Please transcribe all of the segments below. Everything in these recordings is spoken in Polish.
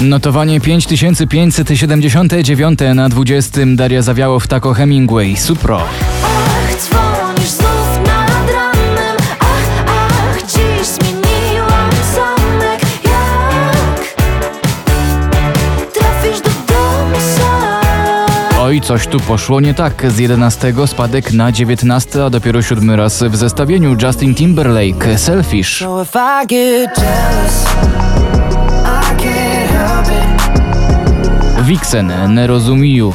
Notowanie 5579 na 20 Daria Zawiałow Tako Hemingway Supro. Oj, coś tu poszło nie tak. Z 11 spadek na 19, a dopiero siódmy raz w zestawieniu Justin Timberlake Selfish. So Vixen Nerozumiju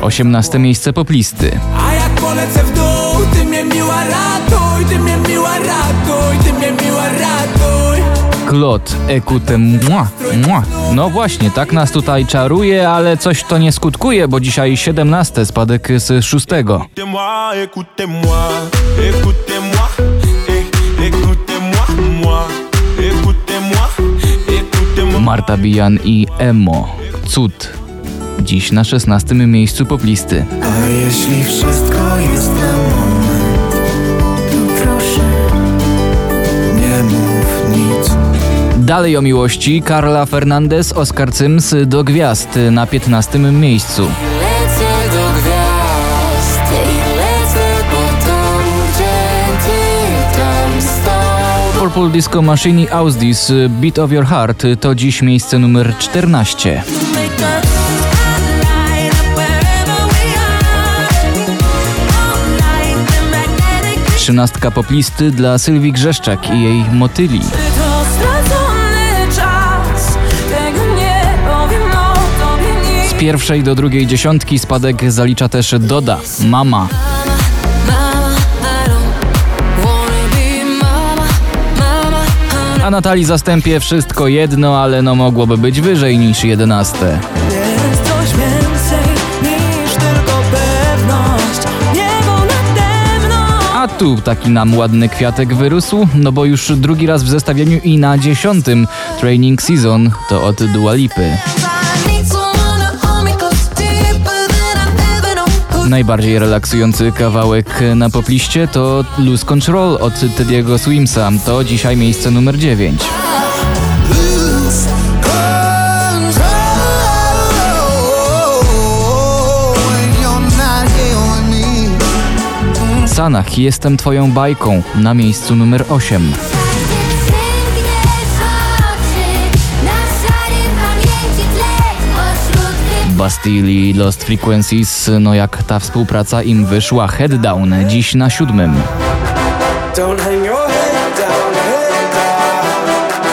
18 miejsce poplisty. A jak polecę w dół, ty mnie miła ratuj, ty mnie miła ratuj, ty mnie miła ratuj. Claude Écoute moi, moi. No właśnie, tak nas tutaj czaruje, ale coś to nie skutkuje, bo dzisiaj 17 spadek z 6. Écoutez-moi, écoutez-moi, écoutez-moi, eh, écoutez-moi, moi, écoutez-moi, écoutez-moi. Marta Bijan i Emo. Cud. Dziś na 16 miejscu poplisty. A jeśli wszystko jest na moment, to proszę, nie mów nic. Dalej o miłości Karla Fernandez, Oskar Cyms do gwiazd na 15 miejscu. Lecę do gwiazd i lecę po to, gdzie ty tam stał Purple Disco Machine i Ausdis Beat of Your Heart to dziś miejsce numer 14. Trzynastka poplisty dla Sylwii Grzeszczak i jej motyli. Z pierwszej do drugiej dziesiątki spadek zalicza też Doda. Mama, A Natalii Zastępie wszystko jedno, ale no mogłoby być wyżej niż 11. Jest coś więcej niż tylko pewność. Niebo nade mną. A tu taki nam ładny kwiatek wyrósł, no bo już drugi raz w zestawieniu i na dziesiątym Training Season to od Dua Lipy. Najbardziej relaksujący kawałek na popliście to Lose Control od Teddy'ego Swimsa. To dzisiaj miejsce numer 9. Sanach, jestem twoją bajką na miejscu numer 8. Bastille i Lost Frequencies, no jak ta współpraca im wyszła, Head Down, dziś na siódmym.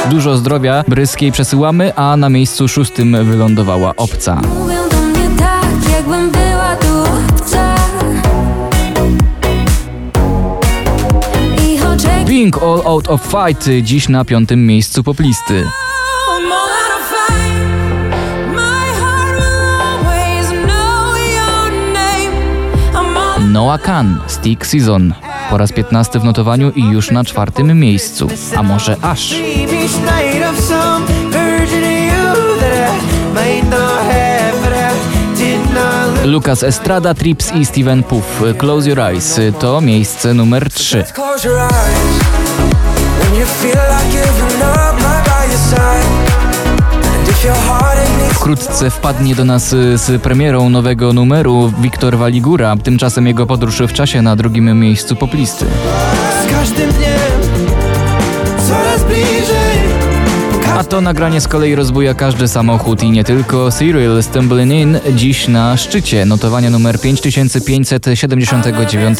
Dużo zdrowia Bryskiej przesyłamy, a na miejscu szóstym wylądowała Obca. Mówią do mnie tak, Pink All Out of Fight, dziś na piątym miejscu poplisty. Noah Khan, Stick Season. Po raz 15 w notowaniu i już na czwartym miejscu. A może aż. Lucas Estrada, Trips i Steven Puff. Close Your Eyes to miejsce numer 3. Close Wkrótce wpadnie do nas y, z premierą nowego numeru Wiktor Waligura. Tymczasem jego podróż w czasie na drugim miejscu poplisty. z każdym dniem coraz bliżej. A to nagranie z kolei rozbuja każdy samochód i nie tylko. Serial Stumbling In dziś na szczycie notowania numer 5579.